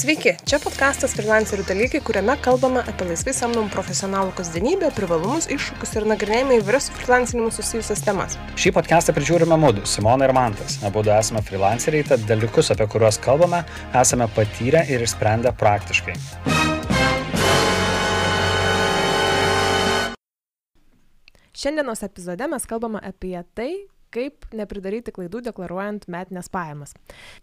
Sveiki, čia podkastas Freelancerių dalykai, kuriame kalbame apie laisvai samdomų profesionalų kasdienybę, privalumus, iššūkius ir nagrinėjame įvairias su freelancinimu susijusias temas. Šį podcastą prižiūrime mūdu, Simona ir Mantas. Abu esame freelanceriai, tad dalykus, apie kuriuos kalbame, esame patyrę ir išsprendę praktiškai. Šiandienos epizode mes kalbame apie tai, kaip nepridaryti klaidų deklaruojant metinės pajamas.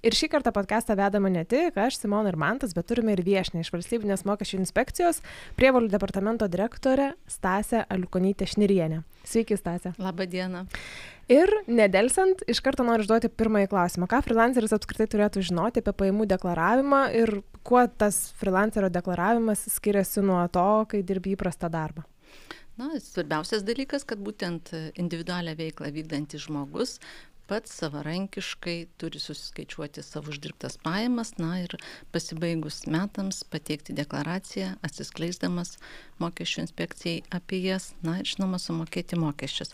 Ir šį kartą podcastą vedame ne tik aš, Simona ir Mantas, bet turime ir viešinę iš valstybinės mokesčių inspekcijos prievalių departamento direktorę Stasę Aliukonytę Šnirienę. Sveiki, Stasė. Labą dieną. Ir nedelsant, iš karto noriu užduoti pirmąjį klausimą. Ką freelanceris apskritai turėtų žinoti apie pajamų deklaravimą ir kuo tas freelancerio deklaravimas skiriasi nuo to, kai dirbi įprastą darbą? Na, svarbiausias dalykas, kad būtent individualią veiklą vykdantis žmogus pats savarankiškai turi susiskaičiuoti savo uždirbtas pajamas, na ir pasibaigus metams pateikti deklaraciją, atsiskleisdamas mokesčių inspekcijai apie jas, na ir žinoma, sumokėti mokesčius.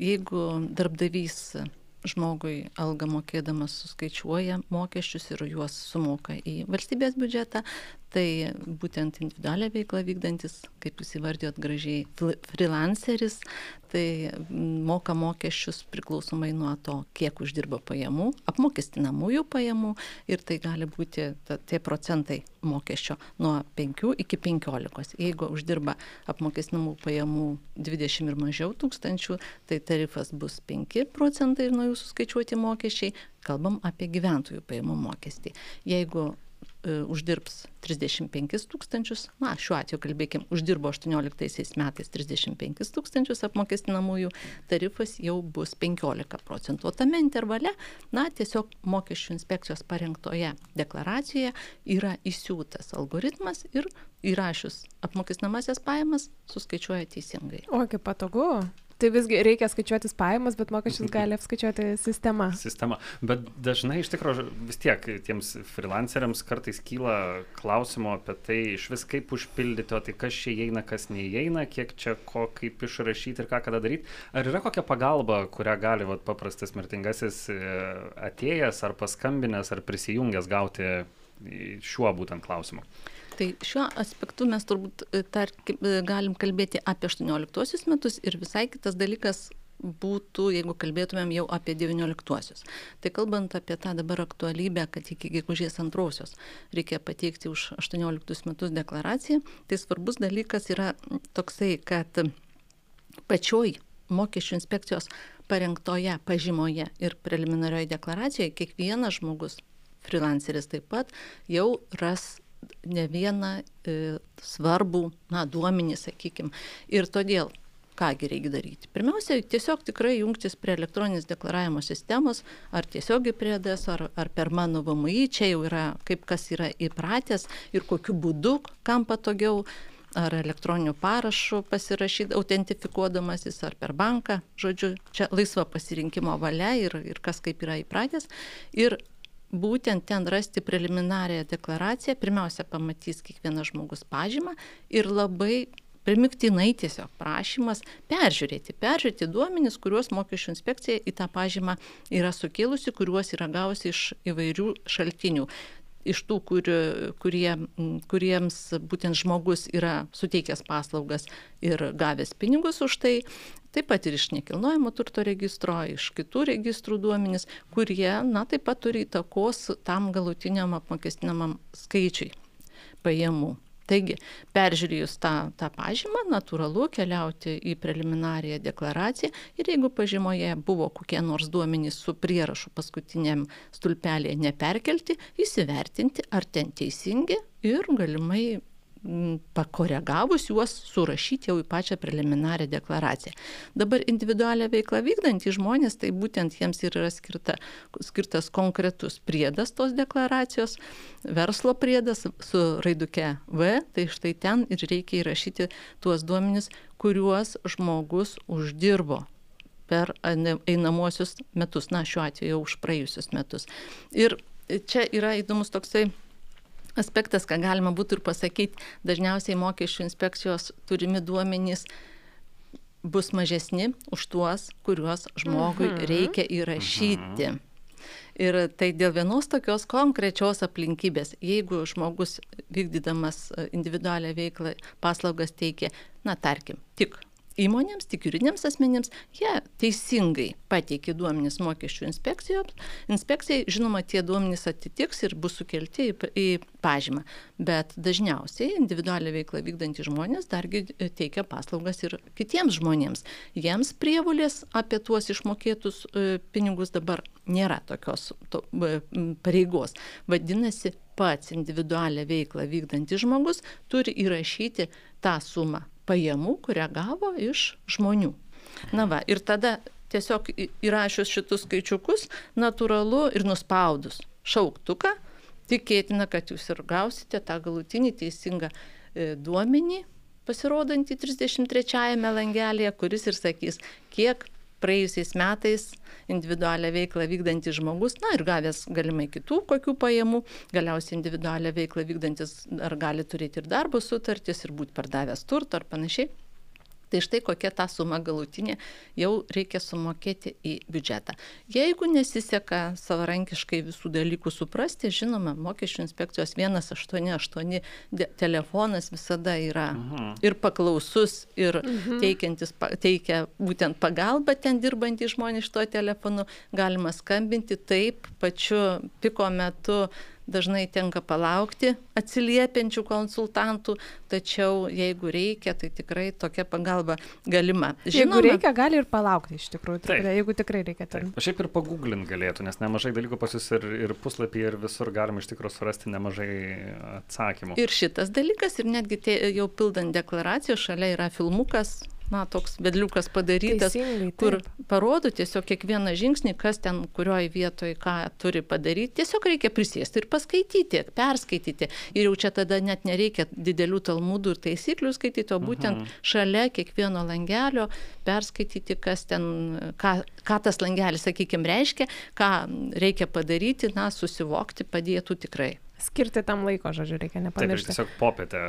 Jeigu darbdavys žmogui algą mokėdamas suskaičiuoja mokesčius ir juos sumoka į valstybės biudžetą, tai būtent individualią veiklą vykdantis, kaip jūs įvardėjot gražiai, freelanceris, tai moka mokesčius priklausomai nuo to, kiek uždirba pajamų, apmokestinamųjų pajamų ir tai gali būti ta, tie procentai mokesčio nuo 5 iki 15. Jeigu uždirba apmokestinamų pajamų 20 ir mažiau tūkstančių, tai tarifas bus 5 procentai nuo jūsų skaičiuoti mokesčiai, kalbam apie gyventojų pajamų mokestį. Jeigu uždirbs 35 tūkstančius, na, šiuo atveju kalbėkim, uždirbo 18 metais 35 tūkstančius apmokestinamųjų, tarifas jau bus 15 procentų. O tame intervale, na, tiesiog mokesčių inspekcijos parengtoje deklaracijoje yra įsiūtas algoritmas ir įrašius apmokestinamasias pajamas suskaičiuoja teisingai. O, kaip patogu. Tai visgi reikia skaičiuotis pajamas, bet mokesčius gali apskaičiuoti sistema. Sistema. Bet dažnai iš tikrųjų vis tiek tiems freelanceriams kartais kyla klausimo apie tai iš vis kaip užpildyti, o tai kas čia įeina, kas neįeina, kiek čia ko kaip išrašyti ir ką kada daryti. Ar yra kokia pagalba, kurią gali vat, paprastas mirtingasis e, atėjęs ar paskambinęs ar prisijungęs gauti šiuo būtent klausimu? Tai šiuo aspektu mes turbūt e, tarkim, e, galim kalbėti apie 18 metus ir visai kitas dalykas būtų, jeigu kalbėtumėm jau apie 19-uosius. Tai kalbant apie tą dabar aktualybę, kad iki gegužės antrosios reikia pateikti už 18 metus deklaraciją, tai svarbus dalykas yra toksai, kad pačioj mokesčių inspekcijos parengtoje pažymoje ir preliminarioje deklaracijoje kiekvienas žmogus, freelanceris taip pat, jau ras ne vieną e, svarbų, na, duomenį, sakykime. Ir todėl, kągi reikia daryti. Pirmiausia, tiesiog tikrai jungtis prie elektroninės deklaravimo sistemos, ar tiesiogiai prie DS, ar, ar per mano VMI, čia jau yra, kaip kas yra įpratęs ir kokiu būdu, kam patogiau ar elektroniniu parašu pasirašyti, autentifikuodamasis, ar per banką, žodžiu, čia laisva pasirinkimo valia ir, ir kas kaip yra įpratęs. Ir būtent ten rasti preliminarią deklaraciją, pirmiausia pamatys kiekvienas žmogus pažymą ir labai primiktinai tiesiog prašymas peržiūrėti, peržiūrėti duomenis, kuriuos mokesčių inspekcija į tą pažymą yra sukėlusi, kuriuos yra gausi iš įvairių šaltinių. Iš tų, kur, kurie, kuriems būtent žmogus yra suteikęs paslaugas ir gavęs pinigus už tai, taip pat ir iš nekilnojamo turto registro, iš kitų registrų duomenys, kurie, na, taip pat turi įtakos tam galutiniam apmokestinamam skaičiui pajamų. Taigi, peržiūrėjus tą, tą pažymą, natūralu keliauti į preliminariją deklaraciją ir jeigu pažymoje buvo kokie nors duomenys su prierašu paskutiniam stulpelėje neperkelti, įsivertinti, ar ten teisingi ir galimai pakoregavus juos surašyti jau į pačią preliminarią deklaraciją. Dabar individualią veiklą vykdantys žmonės, tai būtent jiems ir yra skirta, skirtas konkretus priedas tos deklaracijos, verslo priedas su raiduke V, tai štai ten ir reikia įrašyti tuos duomenis, kuriuos žmogus uždirbo per einamuosius metus, na šiuo atveju už praėjusius metus. Ir čia yra įdomus toksai aspektas, ką galima būtų ir pasakyti, dažniausiai mokesčių inspekcijos turimi duomenys bus mažesni už tuos, kuriuos žmogui mhm. reikia įrašyti. Ir tai dėl vienos tokios konkrečios aplinkybės, jeigu žmogus vykdydamas individualią veiklą paslaugas teikia, na tarkim, tik įmonėms, tik juridiniams asmenėms, jie teisingai pateikė duomenys mokesčių inspekcijoms. Inspekcijai, žinoma, tie duomenys atitiks ir bus sukelti į, pažymą. Bet dažniausiai individualią veiklą vykdantys žmonės dargi teikia paslaugas ir kitiems žmonėms. Jiems prievolės apie tuos išmokėtus e, pinigus dabar nėra tokios to, pareigos. Vadinasi, pats individualią veiklą vykdantis žmogus turi įrašyti tą sumą pajamų, kurią gavo iš žmonių. Na va, ir tada tiesiog įrašius šitus skaičiukus, natūralu ir nuspaudus šauktuką, tikėtina, kad jūs ir gausite tą galutinį teisingą e, duomenį pasirodantį 33-ame langelėje, kuris ir sakys, kiek praėjusiais metais individualią veiklą vykdantis žmogus, na ir gavęs galimai kitų kokių pajamų, galiausiai individualią veiklą vykdantis ar gali turėti ir darbo sutartis, ir būti pardavęs turtą ar panašiai tai štai kokia ta suma galutinė jau reikia sumokėti į biudžetą. Jeigu nesiseka savarankiškai visų dalykų suprasti, žinoma, mokesčių inspekcijos 188 telefonas visada yra mhm. ir paklausus, ir mhm. teikiantis, teikia būtent pagalbą ten dirbantys žmonės iš to telefonu, galima skambinti taip pačiu piko metu dažnai tenka palaukti atsiliepiančių konsultantų, tačiau jeigu reikia, tai tikrai tokia pagalba galima. Žinoma, jeigu reikia, gali ir palaukti iš tikrųjų, tikrai, Taip. jeigu tikrai reikia. Ten. Taip. Šiaip ir paguglinti galėtų, nes nemažai dalykų pas jūs ir, ir puslapį, ir visur galima iš tikrųjų surasti nemažai atsakymų. Ir šitas dalykas, ir netgi tie, jau pildant deklaraciją, šalia yra filmukas, na, toks vedliukas padarytas, kur parodo tiesiog kiekvieną žingsnį, kas ten, kurioje vietoje ką turi padaryti. Tiesiog reikia prisėsti ir paskaityti, perskaityti. Ir jau čia tada net nereikia didelių talmudų ir taisyklių skaityti, o būtent mhm. šalia kiekvieno langelio perskaityti, kas ten, ką, ką tas langelis, sakykime, reiškia, ką reikia padaryti, na, susivokti padėtų tikrai skirti tam laiko, žodžiu, reikia nepamiršti. Taip, tiesiog popietę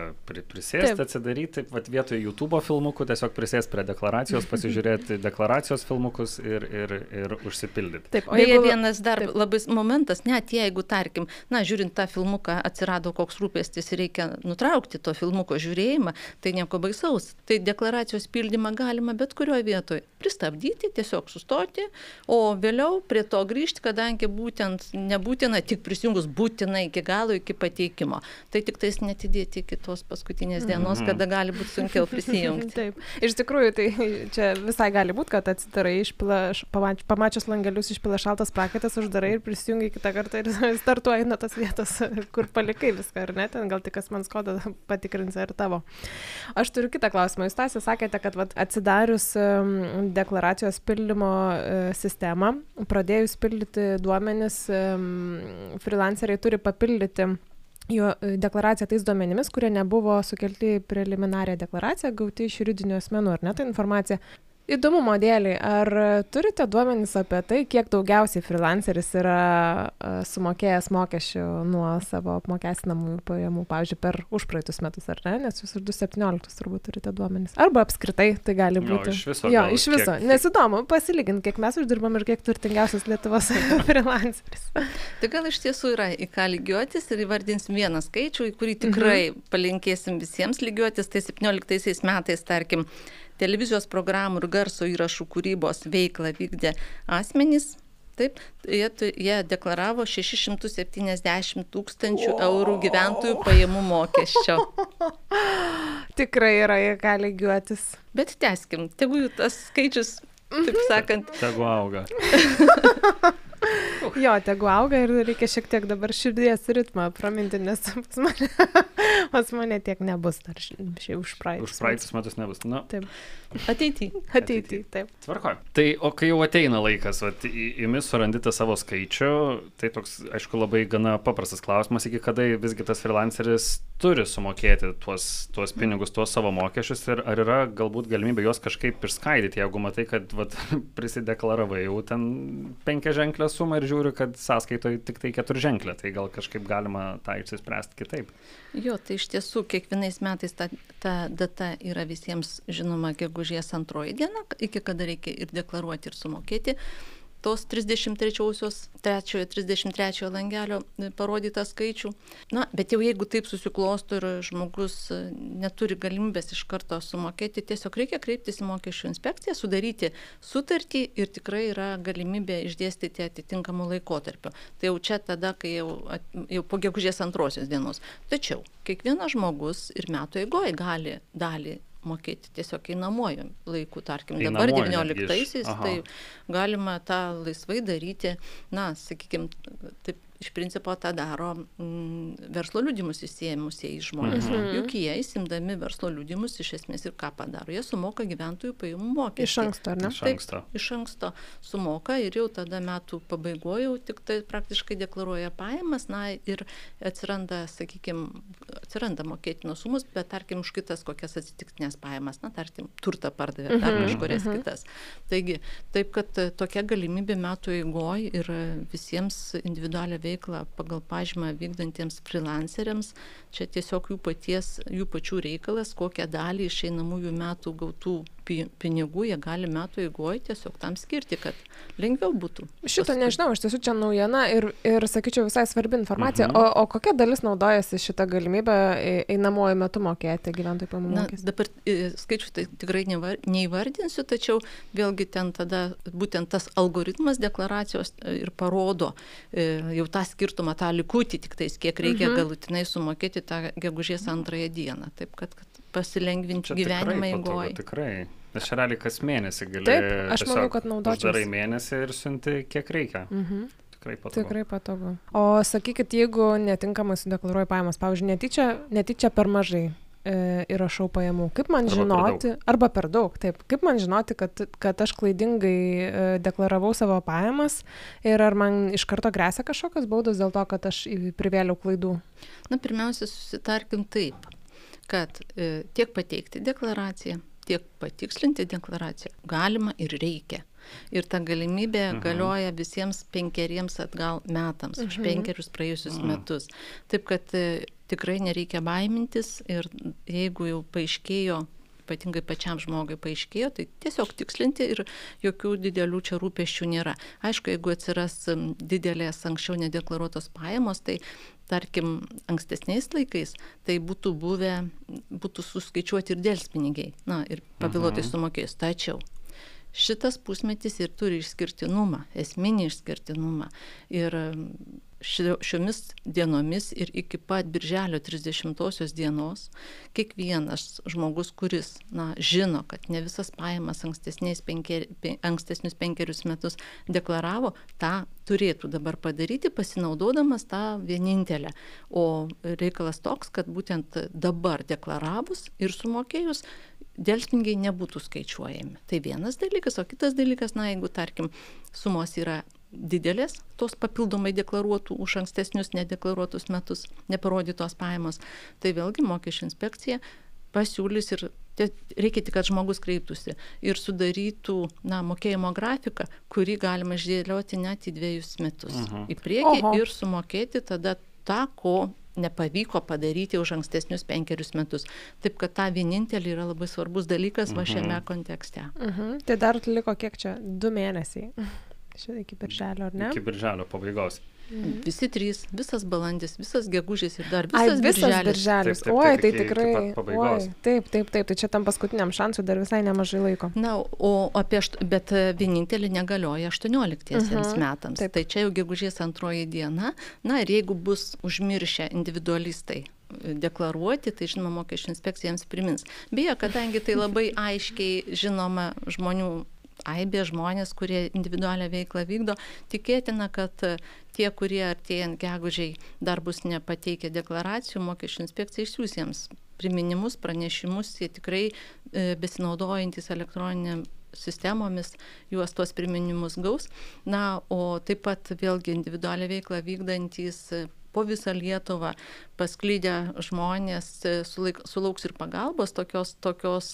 prisėsti, atsidaryti, taip, vat, vietoj YouTube filmukų tiesiog prisėsti prie deklaracijos, pasižiūrėti deklaracijos filmukus ir, ir, ir užsipildyti. Taip, o jeigu Beje, vienas dar taip. labai momentas, net jeigu, tarkim, na, žiūrint tą filmuką, atsirado koks rūpestis ir reikia nutraukti to filmuko žiūrėjimą, tai nieko baisaus. Tai deklaracijos pildymą galima bet kurioje vietoje pristabdyti, tiesiog sustoti, o vėliau prie to grįžti, kadangi būtent nebūtina tik prisijungus būtinai iki galo galo iki pateikimo. Tai tik tais netidėti iki tos paskutinės dienos, mhm. kada gali būti sunkiau prisijungti. Taip. Iš tikrųjų, tai čia visai gali būti, kad atsidarai, išpila, pamač, pamačius langelius išpila šaltas prakaitas, uždarai ir prisijungi kitą kartą ir startuoji nuo tos vietos, kur palikai viską, ar ne? Ten gal tik asmens kodą patikrins ar tavo. Aš turiu kitą klausimą. Jūs tasė sakėte, kad vat, atsidarius deklaracijos pildymo uh, sistemą, pradėjus pildyti duomenis, freelanceriai turi papildyti papildyti jo e, deklaraciją tais duomenimis, kurie nebuvo sukelti preliminarią deklaraciją, gauti iš juridinių asmenų, ar ne, ta informacija Įdomumo dėliai, ar turite duomenys apie tai, kiek daugiausiai freelanceris yra sumokėjęs mokesčių nuo savo apmokestinamų pajamų, pavyzdžiui, per užpraeitus metus, ar ne? Nes jūs ir 2017 turbūt turite duomenys. Arba apskritai tai gali būti. Jo, iš viso. Jo, iš viso. Kiek... Nes įdomu, pasilyginti, kiek mes uždirbam ir kiek turtingiausias Lietuvos freelanceris. Tai gal iš tiesų yra į ką lygiuotis ir įvardinsim vieną skaičių, į kurį tikrai mhm. palinkėsim visiems lygiuotis. Tai 17 metais, tarkim, televizijos programų ir garso įrašų kūrybos veiklą vykdė asmenys. Taip, jie, jie deklaravo 670 tūkstančių eurų gyventojų pajamų mokesčio. Tikrai yra, jie gali lygiuotis. Bet teskim, tegu tas skaičius, taip sakant. Tegu auga. Jo, tegu auga ir reikia šiek tiek dabar širdies ritmą praminti, nes pas mane, pas mane tiek nebus dar šiai už praeitus. Už praeitus metus nebus. Nu. Taip. Ateity. Ateity, taip. Tvarko. Tai o kai jau ateina laikas, vat, jumis surandite savo skaičių, tai toks, aišku, labai gana paprastas klausimas, iki kada visgi tas freelanceris turi sumokėti tuos, tuos pinigus, tuos savo mokesčius ir ar yra galbūt galimybė juos kažkaip išskaidyti, jeigu matai, kad vat, prisideklaravai jau ten penkia ženklę sumą ir žiūri, kad sąskaitoje tik tai keturženklė, tai gal kažkaip galima tą išsispręsti kitaip. Jo, tai iš tiesų kiekvienais metais ta, ta data yra visiems žinoma gegužės antroji diena, iki kada reikia ir deklaruoti, ir sumokėti tos 33-osios, 33 langelio parodytą skaičių. Na, bet jau jeigu taip susiklosto ir žmogus neturi galimybės iš karto sumokėti, tiesiog reikia kreiptis į mokesčių inspekciją, sudaryti sutartį ir tikrai yra galimybė išdėstyti atitinkamų laikotarpių. Tai jau čia tada, kai jau, jau po gegužės antrosios dienos. Tačiau kiekvienas žmogus ir metų eigoje gali dalį mokėti tiesiog einamuoju laiku, tarkim, dabar 19-aisiais, tai galima tą laisvai daryti, na, sakykime, taip iš principo tą daro mm, verslo liudimus įsėmusieji žmonės. Mhm. Juk jie įsimdami verslo liudimus iš esmės ir ką padaro, jie sumoka gyventojų pajamų mokestį. Iš anksto, ar ne? Iš anksto. Taip, iš anksto sumoka ir jau tada metų pabaigoje jau tik tai praktiškai deklaruoja pajamas, na ir atsiranda, sakykime, atsiranda mokėtinos sumus, bet tarkim už kitas kokias atsitiktinės pajamas, na tarkim, turtą pardavė, dar mhm. kažkurias mhm. kitas. Taigi, taip, kad tokia galimybė metų eigoje ir visiems individualią veiklą veiklą pagal pažymą vykdantiems freelanceriams čia tiesiog jų paties jų pačių reikalas kokią dalį iš einamųjų metų gautų pinigų jie gali metų eigoj tiesiog tam skirti, kad lengviau būtų. Šitą nežinau, iš tiesų čia naujiena ir, ir sakyčiau, visai svarbi informacija. Mhm. O, o kokia dalis naudojasi šitą galimybę einamuoju metu mokėti gyventojų pamokų mokestį? Dabar skaičių tai tikrai nevar, neįvardinsiu, tačiau vėlgi ten tada būtent tas algoritmas deklaracijos e, ir parodo e, jau tą skirtumą, tą likutį tik tais, kiek reikia mhm. galutinai sumokėti tą gegužės antrąją dieną. Taip, kad, kad pasilengvinti gyvenimą eigoje. Tikrai. Čia realiai kas mėnesį gali. Taip, aš manau, kad naudočiau. Darai mėnesį ir siunti kiek reikia. Mhm. Tikrai patogu. Tikrai patogu. O sakykit, jeigu netinkamai sudeklaruoji pajamas, pavyzdžiui, netyčia, netyčia per mažai įrašau pajamų, kaip man arba žinoti, per arba per daug, taip, kaip man žinoti, kad, kad aš klaidingai e, deklaravau savo pajamas ir ar man iš karto grėsia kažkokios baudos dėl to, kad aš privėliau klaidų? Na, pirmiausia, susitarkim taip kad e, tiek pateikti deklaraciją, tiek patikslinti deklaraciją galima ir reikia. Ir ta galimybė mhm. galioja visiems penkeriems atgal metams, mhm. už penkerius praėjusius mhm. metus. Taip kad e, tikrai nereikia baimintis ir jeigu jau paaiškėjo ypatingai pačiam žmogui paaiškėjo, tai tiesiog tikslinti ir jokių didelių čia rūpeščių nėra. Aišku, jeigu atsiras didelės anksčiau nedeklaruotos pajamos, tai tarkim ankstesniais laikais tai būtų buvę, būtų suskaičiuoti ir dėlspinigiai, na ir pavėluotai mhm. sumokėjus. Tačiau šitas pusmetis ir turi išskirtinumą, esminį išskirtinumą. Ir šiomis dienomis ir iki pat birželio 30 dienos kiekvienas žmogus, kuris na, žino, kad ne visas pajamas penker, ankstesnius penkerius metus deklaravo, tą turėtų dabar padaryti, pasinaudodamas tą vienintelę. O reikalas toks, kad būtent dabar deklaravus ir sumokėjus, dėlsmingiai nebūtų skaičiuojami. Tai vienas dalykas, o kitas dalykas, na, jeigu, tarkim, sumos yra didelės tos papildomai deklaruotų už ankstesnius nedeklaruotus metus neparodytos pajamos, tai vėlgi mokesčių inspekcija pasiūlys ir reikia tik, kad žmogus kreiptųsi ir sudarytų na, mokėjimo grafiką, kurį galima išdėlioti net į dviejus metus uh -huh. į priekį Oho. ir sumokėti tada tą, ko nepavyko padaryti už ankstesnius penkerius metus. Taip kad ta vienintelė yra labai svarbus dalykas -huh. va šiame mhm. kontekste. Mhm. Tai dar liko kiek čia? Du mėnesiai. Šitą iki birželio, ar ne? Iki birželio pabaigos. Mhm. Visi trys, visas balandis, visas gegužės ir dar visas, Ai, visas birželis. birželis. Taip, taip, oi, tai tikrai. Oi, taip, taip, taip, tai čia tam paskutiniam šansui dar visai nemažai laiko. Na, o apie, bet e, vienintelį negalioja 18 uh -huh. metams. Taip. Tai čia jau gegužės antroji diena. Na ir jeigu bus užmiršę individualistai deklaruoti, tai žinoma, mokesčių inspekcija jiems primins. Beje, kadangi tai labai aiškiai žinoma žmonių aibė žmonės, kurie individualią veiklą vykdo. Tikėtina, kad tie, kurie artėjant gegužiai dar bus nepateikę deklaracijų, mokesčių inspekcija išsiūs jiems priminimus, pranešimus, jie tikrai e, besinaudojantis elektroninėm sistemomis juos tuos priminimus gaus. Na, o taip pat vėlgi individualią veiklą vykdantys po visą Lietuvą pasklydę žmonės e, sulaik, sulauks ir pagalbos, tokios, tokios,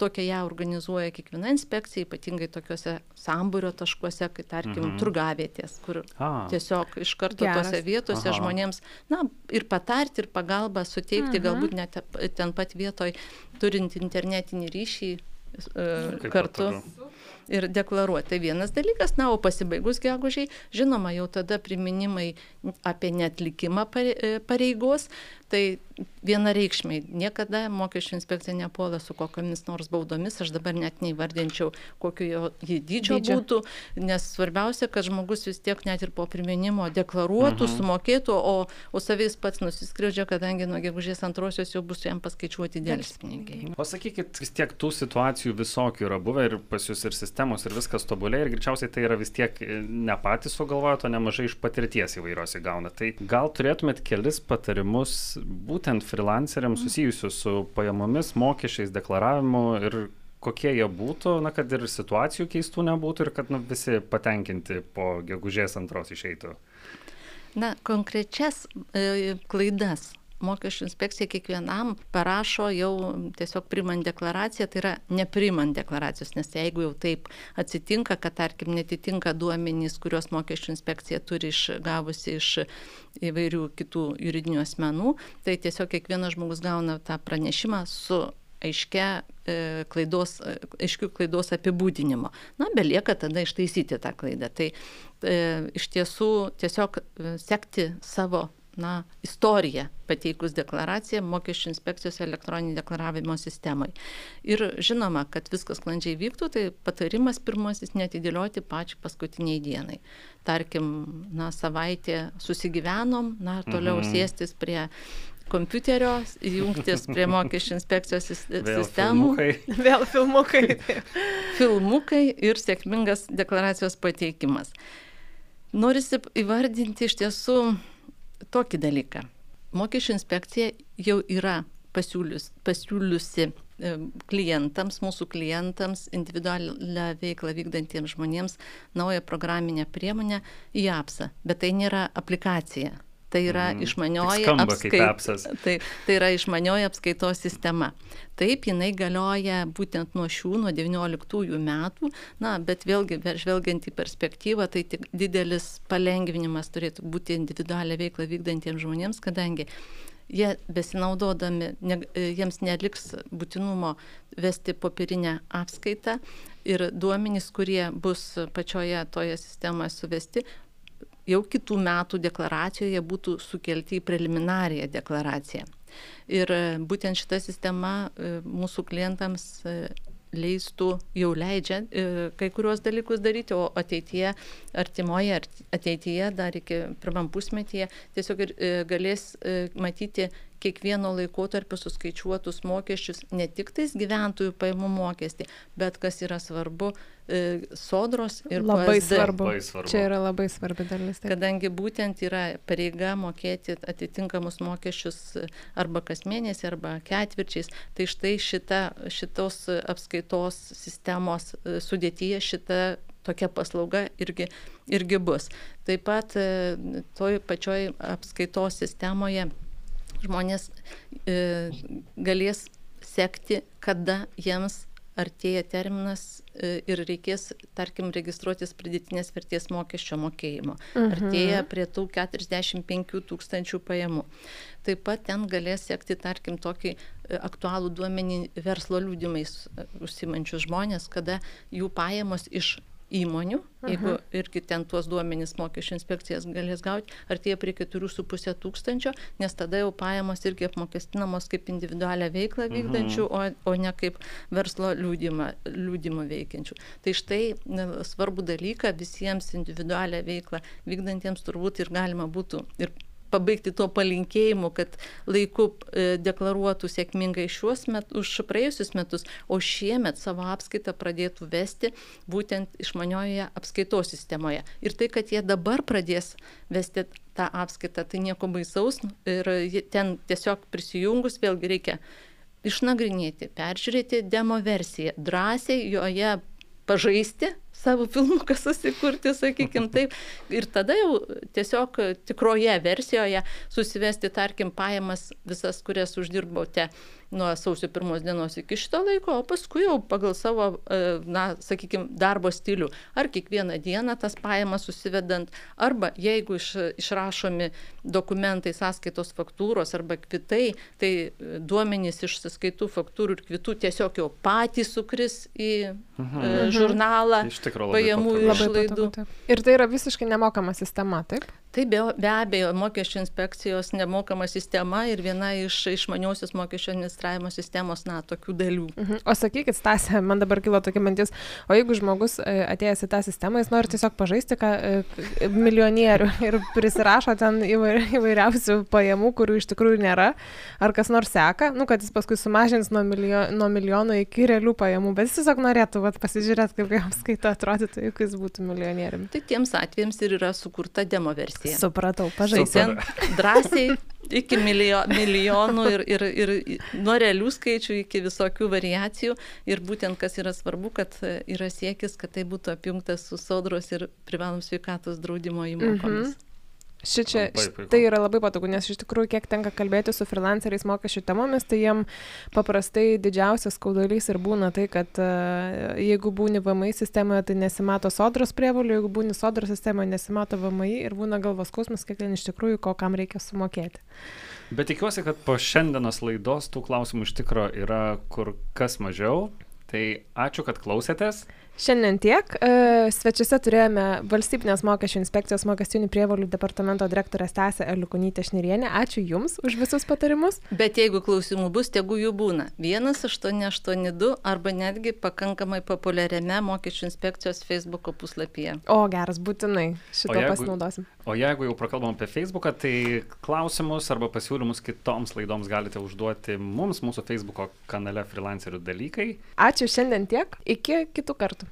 tokia ją organizuoja kiekviena inspekcija, ypatingai tokiuose sambūrio taškuose, kai tarkim mhm. turgavietės, kur A. tiesiog iš karto Geras. tose vietose Aha. žmonėms, na, ir patarti, ir pagalbą suteikti, mhm. galbūt net ten pat vietoj turint internetinį ryšį e, kartu. Patogu ir deklaruoti. Tai vienas dalykas, na, o pasibaigus gegužiai, žinoma, jau tada priminimai apie netlikimą pareigos, tai vienareikšmiai niekada mokesčių inspekcija nepuola su kokiamis nors baudomis, aš dabar net neįvardinčiau, kokio jo jį dydžio, būtų, nes svarbiausia, kad žmogus vis tiek net ir po priminimo deklaruotų, mhm. sumokėtų, o, o savais pats nusiskriaudžia, kadangi nuo gegužės antrosios jau bus jam paskaičiuoti dėlspinigiai. O sakykit, vis tiek tų situacijų visokių yra buvę ir pas jūs ir sistemos ir viskas tobulėja ir greičiausiai tai yra vis tiek ne patys sugalvojot, o nemažai iš patirties įvairios įgauna. Tai gal turėtumėt kelis patarimus būtent freelanceriams susijusius su pajamomis, mokesčiais, deklaravimu ir kokie jie būtų, na, kad ir situacijų keistų nebūtų ir kad nu, visi patenkinti po gegužės antros išeitų. Na, konkrečias e, klaidas mokesčių inspekcija kiekvienam parašo jau tiesiog primant deklaraciją, tai yra neprimant deklaracijos, nes jeigu jau taip atsitinka, kad tarkim netitinka duomenys, kuriuos mokesčių inspekcija turi išgavusi iš įvairių kitų juridinių asmenų, tai tiesiog kiekvienas žmogus gauna tą pranešimą su aiškia e, klaidos, e, aiškių klaidos apibūdinimo. Na, belieka tada ištaisyti tą klaidą. Tai e, iš tiesų tiesiog e, sekti savo na, istoriją pateikus deklaraciją mokesčių inspekcijos elektroninį deklaravimo sistemai. Ir žinoma, kad viskas sklandžiai vyktų, tai patarimas pirmasis netidėlioti pačią paskutiniai dienai. Tarkim, na, savaitė susigyvenom, na, toliau mhm. sėstis prie kompiuterio, jungtis prie mokesčių inspekcijos sistemų. Filmukai. Vėl filmukai. filmukai ir sėkmingas deklaracijos pateikimas. Norisi įvardinti iš tiesų tokį dalyką. Mokesčių inspekcija jau yra pasiūlius, pasiūliusi e, klientams, mūsų klientams, individualią veiklą vykdantiems žmonėms naują programinę priemonę į apsa, bet tai nėra aplikacija. Tai yra mm, išmanioji, apskait... tai, tai yra išmanioji apskaitos sistema. Taip, jinai galioja būtent nuo šių, nuo 19 metų, na, bet vėlgi, žvelgiant į perspektyvą, tai tik didelis palengvinimas turėtų būti individualią veiklą vykdantiems žmonėms, kadangi jie besinaudodami, ne, jiems neliks būtinumo vesti popierinę apskaitą ir duomenys, kurie bus pačioje toje sistemoje suvesti, jau kitų metų deklaracijoje būtų sukelti į preliminariją deklaraciją. Ir e, būtent šita sistema e, mūsų klientams e, leistų, jau leidžia kai kuriuos dalykus daryti, o ateityje, artimoje ateityje, dar iki pirmam pusmetyje, tiesiog ir galės matyti kiekvieno laikotarpio suskaičiuotus mokesčius, ne tik tais gyventojų pajamų mokestį, bet kas yra svarbu, e, sodros ir labai svarbu. labai svarbu. Čia yra labai svarbi dalis. Taip. Kadangi būtent yra pareiga mokėti atitinkamus mokesčius arba kas mėnesį, arba ketvirčiais, tai štai šita, šitos apskaitos sistemos e, sudėtyje šita tokia paslauga irgi, irgi bus. Taip pat e, toj pačioj apskaitos sistemoje žmonės e, galės sekti, kada jiems artėja terminas e, ir reikės, tarkim, registruotis pridėtinės vertės mokesčio mokėjimo. Mhm. Artėja prie tų 45 tūkstančių pajamų. Taip pat ten galės sekti, tarkim, tokį e, aktualų duomenį verslo liūdimais e, užsimančius žmonės, kada jų pajamos iš įmonių, jeigu Aha. irgi ten tuos duomenys mokesčių inspekcijas galės gauti, artėja prie 4,5 tūkstančio, nes tada jau pajamos irgi apmokestinamos kaip individualią veiklą vykdančių, o, o ne kaip verslo liūdimą, liūdimą veikiančių. Tai štai svarbu dalyką visiems individualią veiklą vykdantiems turbūt ir galima būtų ir pabaigti tuo palinkėjimu, kad laiku e, deklaruotų sėkmingai šiuos metus, už praėjusius metus, o šiemet savo apskaitą pradėtų vesti būtent išmaniojoje apskaitos sistemoje. Ir tai, kad jie dabar pradės vesti tą apskaitą, tai nieko baisaus ir ten tiesiog prisijungus vėlgi reikia išnagrinėti, peržiūrėti demo versiją, drąsiai joje pažaisti savo filmuką susikurti, sakykim taip. Ir tada jau tiesiog tikroje versijoje susivesti, tarkim, pajamas visas, kurias uždirbote nuo sausio pirmos dienos iki šito laiko, o paskui jau pagal savo, e, na, sakykime, darbo stilių. Ar kiekvieną dieną tas pajamas susivedant, arba jeigu iš, išrašomi dokumentai, sąskaitos faktūros arba kvitai, tai e, duomenys iš sąskaitų faktūrų ir kvitų tiesiog jau patys sukris į mhm. e, žurnalą Iš tikrųjų, pajamų ir išlaidų. Ir tai yra visiškai nemokama sistema, taip? Tai be, be abejo, mokesčių inspekcijos nemokama sistema ir viena iš išmaniausios mokesčio administravimo sistemos, na, tokių dalių. Mhm. O sakykit, Stasė, man dabar kilo tokia mintis, o jeigu žmogus e, atėjęs į tą sistemą, jis nori tiesiog pažaisti ką, e, milijonierių ir prisirašo ten įvairiausių pajamų, kurių iš tikrųjų nėra, ar kas nors seka, nu, kad jis paskui sumažins nuo, milijo, nuo milijono iki realių pajamų, bet jis tiesiog norėtų vat, pasižiūrėti, kaip jam skaita atrodytų, jeigu jis būtų milijonieriumi. Tai tiems atvejams ir yra sukurta demo versija versija. Supratau, pažaisim. Drąsiai iki milijo, milijonų ir, ir, ir nuo realių skaičių iki visokių variacijų. Ir būtent kas yra svarbu, kad yra siekis, kad tai būtų apjungtas su sodros ir privalom sveikatos draudimo įmokomis. Mhm. Šičia, tai yra labai patogu, nes iš tikrųjų, kiek tenka kalbėti su freelanceriais mokesčių temomis, tai jiem paprastai didžiausias skaudulys ir būna tai, kad uh, jeigu būni VMI sistemoje, tai nesimato sodros prievalių, jeigu būni sodros sistemoje, nesimato VMI ir būna galvos skausmas, kiek ten iš tikrųjų, ko kam reikia sumokėti. Bet tikiuosi, kad po šiandienos laidos tų klausimų iš tikrųjų yra kur kas mažiau. Tai ačiū, kad klausėtės. Šiandien tiek. E, svečiuose turėjome Valstybinės mokesčių inspekcijos mokestinių prievalių departamento direktorę Stasę Eliukonytę Šnirienę. Ačiū Jums už visus patarimus. Bet jeigu klausimų bus, tegu jų būna. 1882 arba netgi pakankamai populiariame mokesčių inspekcijos Facebook puslapyje. O geras, būtinai šito o jeigu, pasinaudosim. O jeigu jau prakalbam apie Facebooką, tai klausimus arba pasiūlymus kitoms laidoms galite užduoti mums mūsų Facebook kanale freelancerių dalykai. Ačiū šiandien tiek. Iki kitų kartų.